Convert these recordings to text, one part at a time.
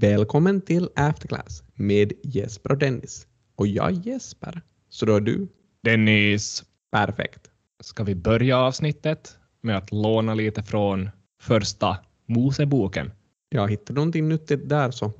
Välkommen till Afterclass med Jesper och Dennis. Och jag är Jesper, så då är du. Dennis, Perfekt. ska vi börja avsnittet med att låna lite från första Moseboken? Jag hittade någonting nyttigt där så,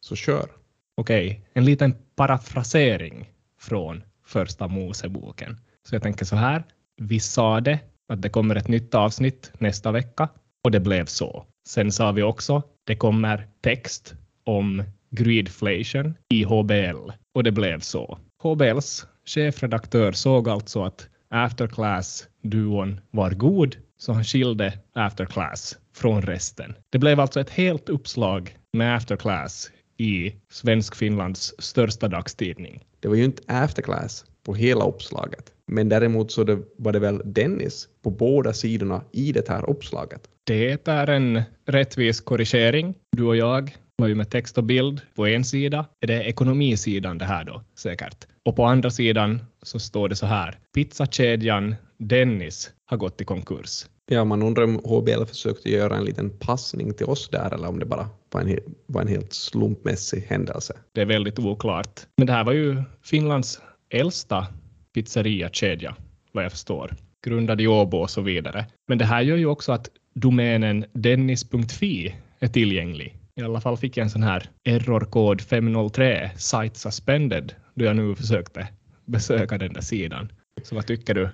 så kör. Okej, en liten parafrasering från första Moseboken. Så jag tänker så här. Vi sa det att det kommer ett nytt avsnitt nästa vecka och det blev så. Sen sa vi också det kommer text om greedflation i HBL och det blev så. HBLs chefredaktör såg alltså att Afterclass-duon var god så han skilde Afterclass från resten. Det blev alltså ett helt uppslag med Afterclass i Svensk-Finlands största dagstidning. Det var ju inte afterclass på hela uppslaget. Men däremot så det, var det väl Dennis på båda sidorna i det här uppslaget. Det är en rättvis korrigering. Du och jag var ju med text och bild på en sida. Är det ekonomisidan det här då, säkert? Och på andra sidan så står det så här. Pizzakedjan Dennis har gått i konkurs. Ja, man undrar om HBL försökte göra en liten passning till oss där eller om det bara var en, var en helt slumpmässig händelse. Det är väldigt oklart. Men det här var ju Finlands äldsta pizzeriakedja, vad jag förstår. Grundad i Åbo och så vidare. Men det här gör ju också att domänen dennis.fi är tillgänglig. I alla fall fick jag en sån här errorkod 503 site suspended då jag nu försökte besöka den där sidan. Så vad tycker du?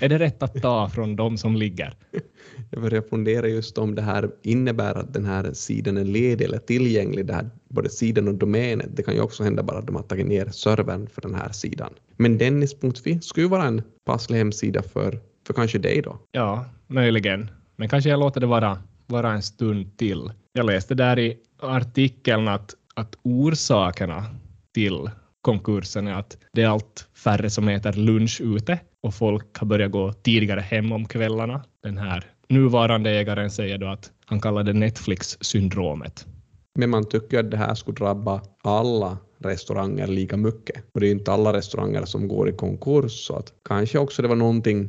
Är det rätt att ta från de som ligger? Jag börjar fundera just om det här innebär att den här sidan är ledig eller tillgänglig, det här, både sidan och domänen. Det kan ju också hända bara att de har tagit ner servern för den här sidan. Men dennis.fi skulle ju vara en passlig hemsida för, för kanske dig då. Ja, möjligen. Men kanske jag låter det vara, vara en stund till. Jag läste där i artikeln att, att orsakerna till konkursen är att det är allt färre som äter lunch ute och folk har börjat gå tidigare hem om kvällarna. Den här nuvarande ägaren säger då att han kallar det Netflix-syndromet. Men man tycker att det här skulle drabba alla restauranger lika mycket. Och det är inte alla restauranger som går i konkurs, så att kanske också det var någonting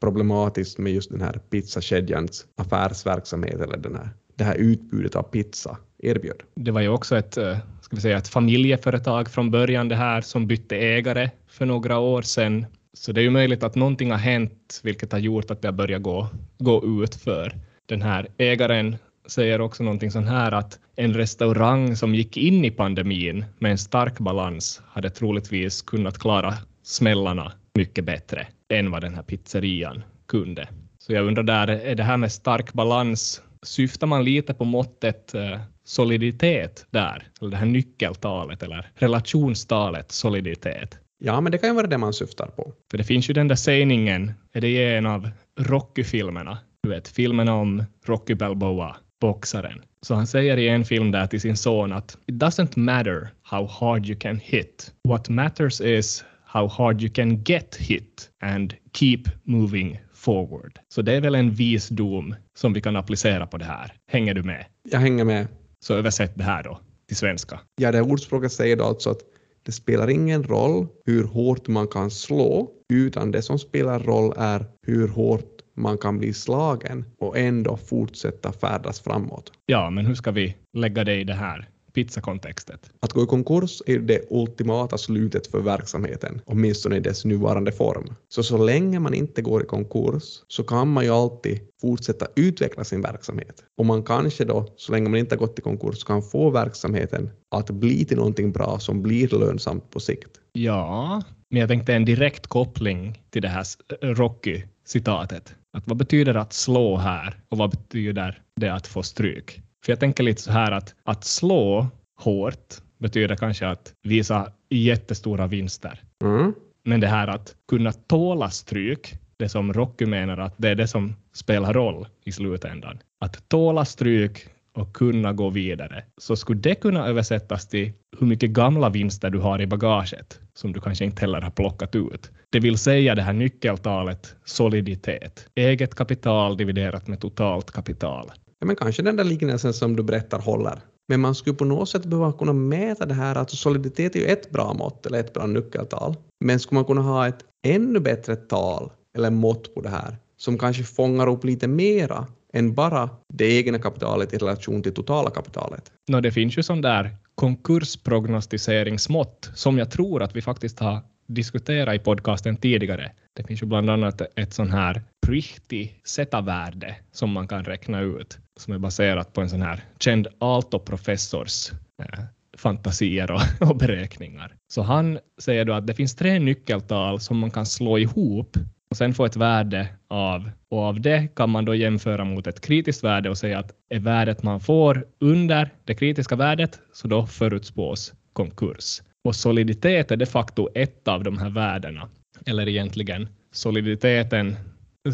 problematiskt med just den här pizzakedjans affärsverksamhet eller den här, det här utbudet av pizza erbjöd. Det var ju också ett, eh, ska vi säga, ett familjeföretag från början det här som bytte ägare för några år sedan. Så det är ju möjligt att någonting har hänt vilket har gjort att det har börjat gå, gå ut för den här ägaren säger också någonting sånt här att en restaurang som gick in i pandemin med en stark balans hade troligtvis kunnat klara smällarna mycket bättre än vad den här pizzerian kunde. Så jag undrar där, är det här med stark balans, syftar man lite på måttet eh, soliditet där? Eller det här nyckeltalet eller relationstalet soliditet? Ja, men det kan ju vara det man syftar på. För det finns ju den där sägningen, är det i en av Rocky-filmerna? Du vet, filmerna om Rocky Balboa, boxaren. Så han säger i en film där till sin son att it doesn't matter how hard you can hit. What matters is how hard you can get hit and keep moving forward. Så det är väl en visdom som vi kan applicera på det här. Hänger du med? Jag hänger med. Så översätt det här då till svenska. Ja, det ordspråket säger då alltså att det spelar ingen roll hur hårt man kan slå, utan det som spelar roll är hur hårt man kan bli slagen och ändå fortsätta färdas framåt. Ja, men hur ska vi lägga det i det här pizzakontextet? Att gå i konkurs är det ultimata slutet för verksamheten, åtminstone i dess nuvarande form. Så så länge man inte går i konkurs så kan man ju alltid fortsätta utveckla sin verksamhet. Och man kanske då, så länge man inte har gått i konkurs, kan få verksamheten att bli till någonting bra som blir lönsamt på sikt. Ja, men jag tänkte en direkt koppling till det här Rocky-citatet. Att vad betyder att slå här och vad betyder det att få stryk? För jag tänker lite så här att att slå hårt betyder kanske att visa jättestora vinster. Mm. Men det här att kunna tåla stryk, det som Rocky menar att det är det som spelar roll i slutändan. Att tåla stryk och kunna gå vidare, så skulle det kunna översättas till hur mycket gamla vinster du har i bagaget som du kanske inte heller har plockat ut. Det vill säga det här nyckeltalet soliditet. Eget kapital dividerat med totalt kapital. Ja, men kanske den där liknelsen som du berättar håller. Men man skulle på något sätt behöva kunna mäta det här. Alltså soliditet är ju ett bra mått eller ett bra nyckeltal. Men skulle man kunna ha ett ännu bättre tal eller mått på det här som kanske fångar upp lite mera än bara det egna kapitalet i relation till totala kapitalet? No, det finns ju sån där konkursprognostiseringsmått som jag tror att vi faktiskt har diskuterat i podcasten tidigare. Det finns ju bland annat ett sån här riktig värde som man kan räkna ut som är baserat på en sån här känd Aalto-professors eh, fantasier och, och, beräkningar. Så han säger då att det finns tre nyckeltal som man kan slå ihop och sen få ett värde av. Och av det kan man då jämföra mot ett kritiskt värde och säga att är värdet man får under det kritiska värdet så då förutspås konkurs. Och soliditet är de facto ett av de här värdena. Eller egentligen soliditeten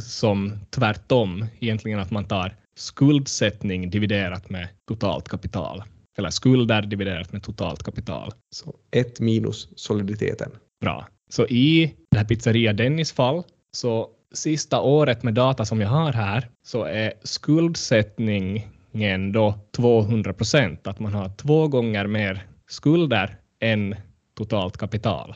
som tvärtom, egentligen att man tar skuldsättning dividerat med totalt kapital. Eller skulder dividerat med totalt kapital. Så ett minus soliditeten. Bra. Så i det här pizzeria Dennis fall, så sista året med data som jag har här, så är skuldsättningen då 200 procent. Att man har två gånger mer skulder än totalt kapital.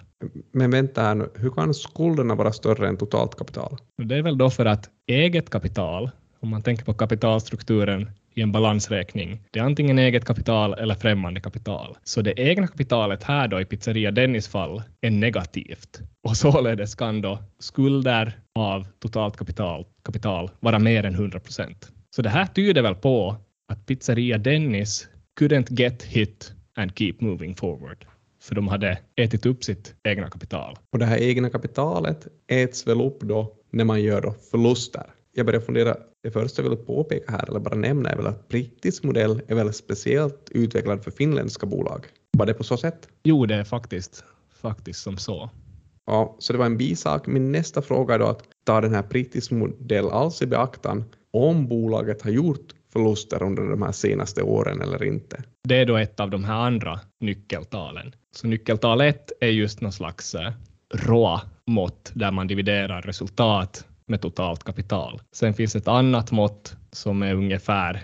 Men vänta här nu, hur kan skulderna vara större än totalt kapital? Det är väl då för att eget kapital, om man tänker på kapitalstrukturen i en balansräkning, det är antingen eget kapital eller främmande kapital. Så det egna kapitalet här då i pizzeria Dennis fall är negativt och således kan då skulder av totalt kapital, kapital vara mer än 100 procent. Så det här tyder väl på att pizzeria Dennis couldn't get hit and keep moving forward för de hade ätit upp sitt egna kapital. Och det här egna kapitalet äts väl upp då när man gör då förluster. Jag börjar fundera, det första jag vill påpeka här, eller bara nämna, är väl att brittisk modell är väl speciellt utvecklad för finländska bolag. Var det på så sätt? Jo, det är faktiskt, faktiskt som så. Ja, så det var en bisak. Min nästa fråga är då att ta den här brittisk modell alls i beaktan om bolaget har gjort förluster under de här senaste åren eller inte. Det är då ett av de här andra nyckeltalen. Så nyckeltal 1 är just någon slags eh, ROA-mått där man dividerar resultat med totalt kapital. Sen finns ett annat mått som är ungefär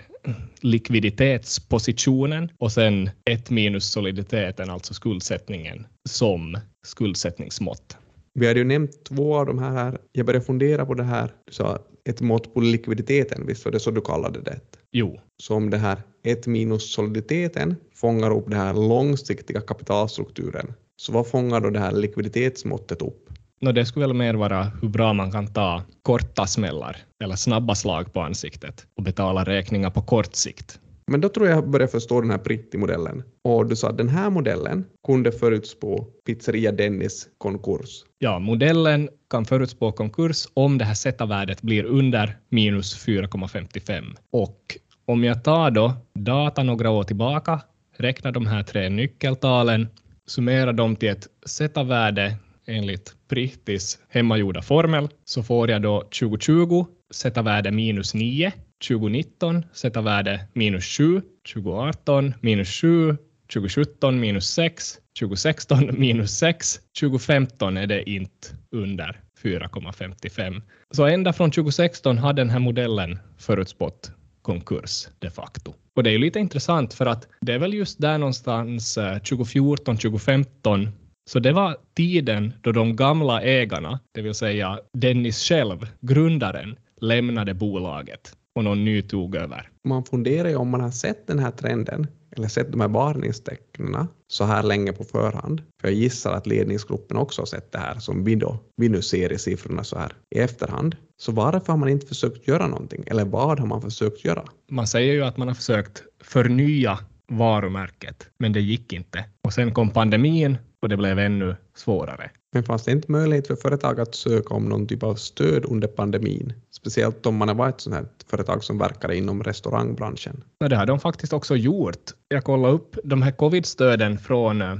likviditetspositionen och sen ett minus soliditeten, alltså skuldsättningen, som skuldsättningsmått. Vi hade ju nämnt två av de här. Jag började fundera på det här. Du sa ett mått på likviditeten, visst var det så du kallade det? Jo. Så om det här ett minus soliditeten fångar upp den här långsiktiga kapitalstrukturen, så vad fångar då det här likviditetsmåttet upp? No, det skulle väl mer vara hur bra man kan ta korta smällar eller snabba slag på ansiktet och betala räkningar på kort sikt. Men då tror jag börjar förstå den här Pritti-modellen. Och du sa att den här modellen kunde förutspå pizzeria Dennis konkurs. Ja, modellen kan förutspå konkurs om det här Z-värdet blir under minus 4,55. Och om jag tar då data några år tillbaka, räknar de här tre nyckeltalen, summerar dem till ett Z-värde enligt Prihtis hemmagjorda formel, så får jag då 2020 sätta värde minus 9 2019 sätta värde minus 7, 2018 minus 7, 2017 minus 6, 2016 minus 6, 2015 är det inte under 4,55. Så ända från 2016 har den här modellen förutspått konkurs de facto. Och det är ju lite intressant för att det är väl just där någonstans eh, 2014-2015 så det var tiden då de gamla ägarna, det vill säga Dennis själv, grundaren, lämnade bolaget och någon ny tog över. Man funderar ju om man har sett den här trenden eller sett de här varningstecknen så här länge på förhand. För jag gissar att ledningsgruppen också har sett det här som vi, då, vi nu ser i siffrorna så här i efterhand. Så varför har man inte försökt göra någonting? Eller vad har man försökt göra? Man säger ju att man har försökt förnya varumärket, men det gick inte. Och sen kom pandemin och det blev ännu svårare. Men fanns det inte möjlighet för företag att söka om någon typ av stöd under pandemin? Speciellt om man har varit ett sånt här företag som verkar inom restaurangbranschen. Ja, det har de faktiskt också gjort. Jag kollade upp de här covid-stöden från eh,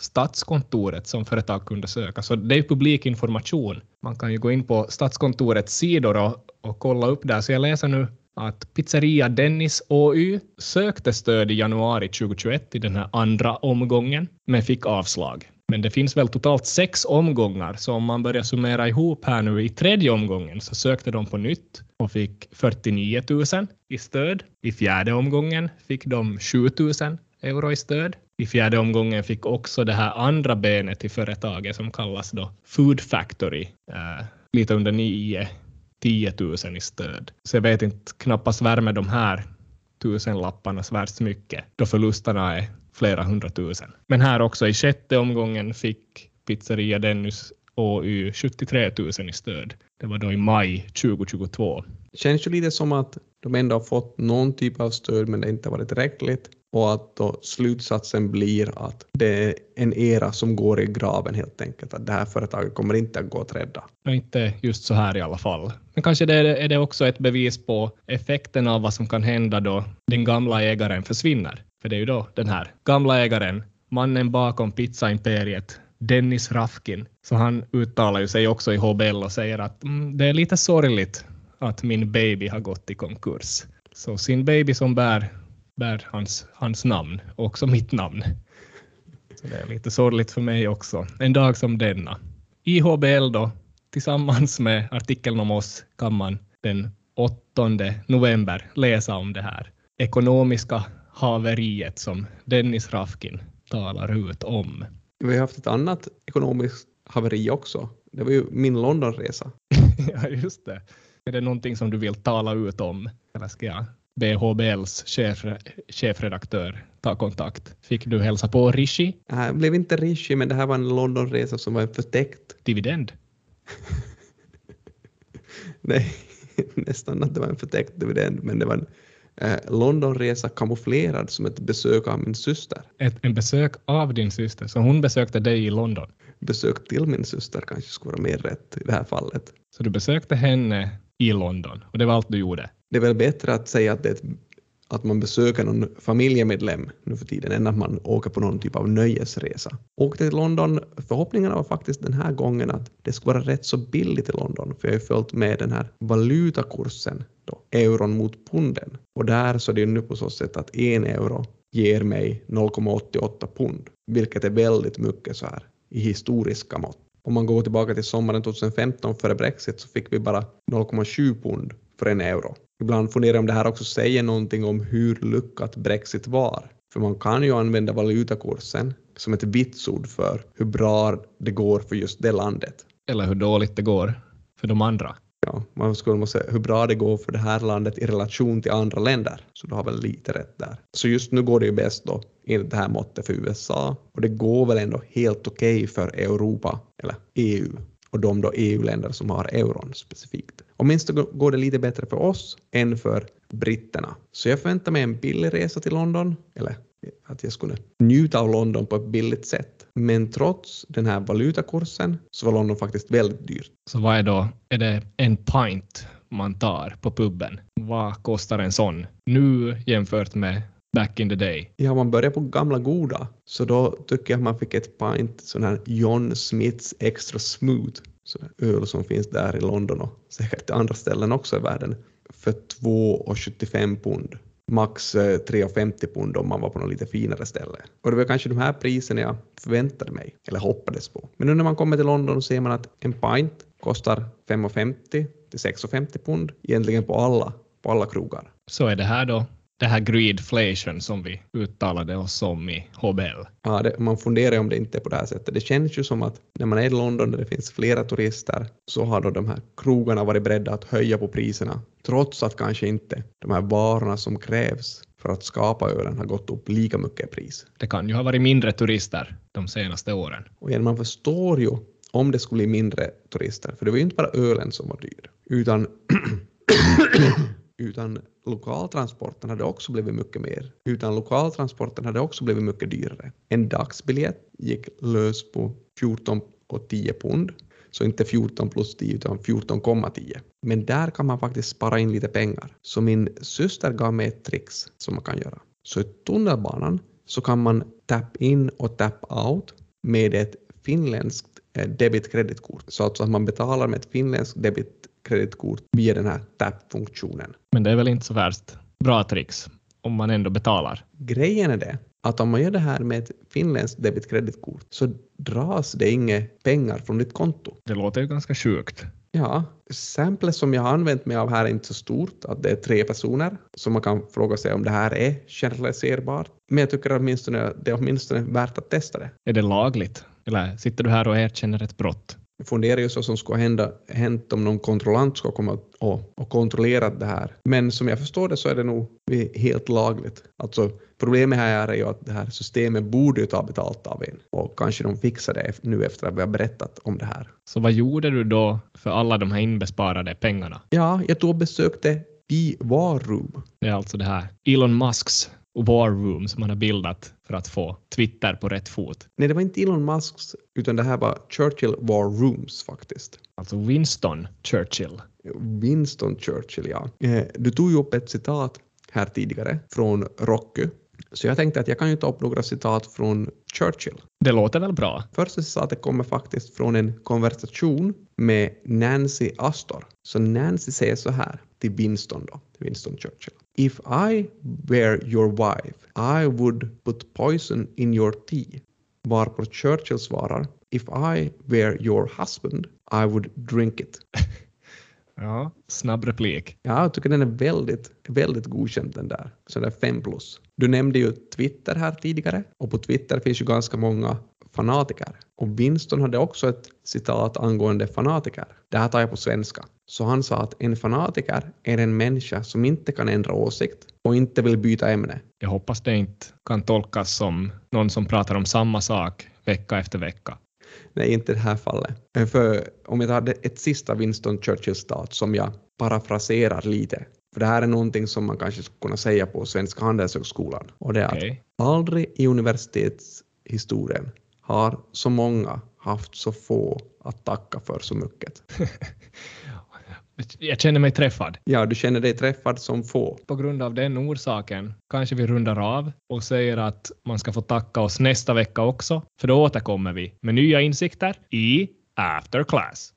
Statskontoret som företag kunde söka, så det är publik information. Man kan ju gå in på Statskontorets sidor och, och kolla upp där, så jag läser nu att pizzeria Dennis OY sökte stöd i januari 2021 i den här andra omgången, men fick avslag. Men det finns väl totalt sex omgångar, så om man börjar summera ihop här nu i tredje omgången så sökte de på nytt och fick 49 000 i stöd. I fjärde omgången fick de 7 000 euro i stöd. I fjärde omgången fick också det här andra benet i företaget som kallas då Food Factory, eh, lite under 9 10 000 i stöd. Så jag vet inte, knappast värmer de här tusenlapparna så värst mycket, då förlusterna är flera hundratusen. Men här också i sjätte omgången fick pizzeria Dennis OY 73 000 i stöd. Det var då i maj 2022. Känns ju lite som att de ändå har fått någon typ av stöd men det inte varit tillräckligt och att då slutsatsen blir att det är en era som går i graven helt enkelt. Att det här företaget kommer inte att gå att rädda. Och inte just så här i alla fall. Men kanske det är, är det också ett bevis på effekten av vad som kan hända då den gamla ägaren försvinner. För det är ju då den här gamla ägaren, mannen bakom pizzaimperiet, Dennis Rafkin. Så han uttalar ju sig också i HBL och säger att mm, det är lite sorgligt att min baby har gått i konkurs. Så sin baby som bär, bär hans, hans namn, och också mitt namn. Så det är lite sorgligt för mig också. En dag som denna. I HBL då, tillsammans med artikeln om oss, kan man den 8 november läsa om det här ekonomiska haveriet som Dennis Rafkin talar ut om. Vi har haft ett annat ekonomiskt haveri också. Det var ju min Londonresa. ja, just det. Är det någonting som du vill tala ut om? Eller ska jag be HBLs chef, chefredaktör ta kontakt? Fick du hälsa på Rishi? Det blev inte Rishi, men det här var en Londonresa som var en förtäckt. Dividend? Nej, nästan att det var en förtäckt dividend, men det var en eh, Londonresa kamouflerad som ett besök av min syster. Ett, en besök av din syster, så hon besökte dig i London? Besök till min syster kanske skulle vara mer rätt i det här fallet. Så du besökte henne i London och det var allt du gjorde? Det är väl bättre att säga att, det att man besöker någon familjemedlem nu för tiden än att man åker på någon typ av nöjesresa. Åkte till London, förhoppningarna var faktiskt den här gången att det skulle vara rätt så billigt i London, för jag har ju följt med den här valutakursen, då, euron mot punden. Och där så är det ju nu på så sätt att en euro ger mig 0,88 pund, vilket är väldigt mycket så här i historiska mått. Om man går tillbaka till sommaren 2015 före Brexit så fick vi bara 0,7 pund för en euro. Ibland funderar om det här också säger någonting om hur lyckat Brexit var. För man kan ju använda valutakursen som ett vitsord för hur bra det går för just det landet. Eller hur dåligt det går för de andra. Ja, man skulle måste säga hur bra det går för det här landet i relation till andra länder. Så du har väl lite rätt där. Så just nu går det ju bäst då enligt det här måttet för USA och det går väl ändå helt okej okay för Europa eller EU och de då EU-länder som har euron specifikt. Åtminstone går det lite bättre för oss än för britterna. Så jag förväntar mig en billig resa till London, eller att jag skulle njuta av London på ett billigt sätt. Men trots den här valutakursen så var London faktiskt väldigt dyrt. Så vad är då, är det en pint man tar på puben? Vad kostar en sån nu jämfört med back in the day? Ja, man börjar på gamla goda, så då tycker jag man fick ett pint sån här John Smiths Extra Smooth, så öl som finns där i London och säkert andra ställen också i världen, för 2,75 pund max eh, 3,50 pund om man var på något lite finare ställe. Och det var kanske de här priserna jag förväntade mig, eller hoppades på. Men nu när man kommer till London så ser man att en pint kostar 5,50 till 6,50 pund egentligen på alla, på alla krogar. Så är det här då det här greedflation som vi uttalade oss om i HBL. Ja, det, man funderar om det inte är på det här sättet. Det känns ju som att när man är i London där det finns flera turister så har då de här krogarna varit beredda att höja på priserna trots att kanske inte de här varorna som krävs för att skapa ölen har gått upp lika mycket i pris. Det kan ju ha varit mindre turister de senaste åren. Och igen, man förstår ju om det skulle bli mindre turister, för det var ju inte bara ölen som var dyr, utan utan lokaltransporten hade också blivit mycket mer. Utan lokaltransporten hade också blivit mycket dyrare. En dagsbiljett gick lös på 14 och 10 pund. Så inte 14 plus 10 utan 14,10. Men där kan man faktiskt spara in lite pengar. Så min syster gav mig ett trix som man kan göra. Så i tunnelbanan så kan man tap in och tap out med ett finländskt eh, debitkreditkort. Så alltså att man betalar med ett finländskt debitkreditkort via den här tap-funktionen. Men det är väl inte så värst bra tricks om man ändå betalar? Grejen är det att om man gör det här med ett finländskt debitkreditkort så dras det inga pengar från ditt konto. Det låter ju ganska sjukt. Ja, samplet som jag har använt mig av här är inte så stort, att det är tre personer, så man kan fråga sig om det här är generaliserbart. Men jag tycker åtminstone det är åtminstone värt att testa det. Är det lagligt? Eller sitter du här och erkänner ett brott? Funderar ju så som skulle hända, hänt om någon kontrollant skulle komma och, och kontrollera det här. Men som jag förstår det så är det nog helt lagligt. Alltså problemet här är ju att det här systemet borde ju ta betalt av en och kanske de fixar det nu efter att vi har berättat om det här. Så vad gjorde du då för alla de här inbesparade pengarna? Ja, jag tog och besökte i War Room. Det är alltså det här Elon Musks War Room som han har bildat för att få Twitter på rätt fot. Nej, det var inte Elon Musks, utan det här var Churchill War Rooms faktiskt. Alltså Winston Churchill. Winston Churchill, ja. Eh, du tog ju upp ett citat här tidigare från Rocky. Så jag tänkte att jag kan ju ta upp några citat från Churchill. Det låter väl bra? Första citatet kommer faktiskt från en konversation med Nancy Astor. Så Nancy säger så här till Winston då, Winston Churchill. If I were your wife, I would put poison in your tea. Varpå Churchill svarar If I were your husband, I would drink it. Ja, snabb replik. Ja, jag tycker den är väldigt, väldigt godkänd den där. Så där 5 plus. Du nämnde ju Twitter här tidigare och på Twitter finns ju ganska många fanatiker. Och Winston hade också ett citat angående fanatiker. Det här tar jag på svenska. Så han sa att en fanatiker är en människa som inte kan ändra åsikt och inte vill byta ämne. Jag hoppas det inte kan tolkas som någon som pratar om samma sak vecka efter vecka. Nej, inte i det här fallet. För om jag tar ett sista Winston Churchill-citat som jag parafraserar lite, för det här är någonting som man kanske skulle kunna säga på Svenska Handelshögskolan, och det är okay. att aldrig i universitetshistorien har så många haft så få att tacka för så mycket. Jag känner mig träffad. Ja, du känner dig träffad som få. På grund av den orsaken kanske vi rundar av och säger att man ska få tacka oss nästa vecka också, för då återkommer vi med nya insikter i After Class.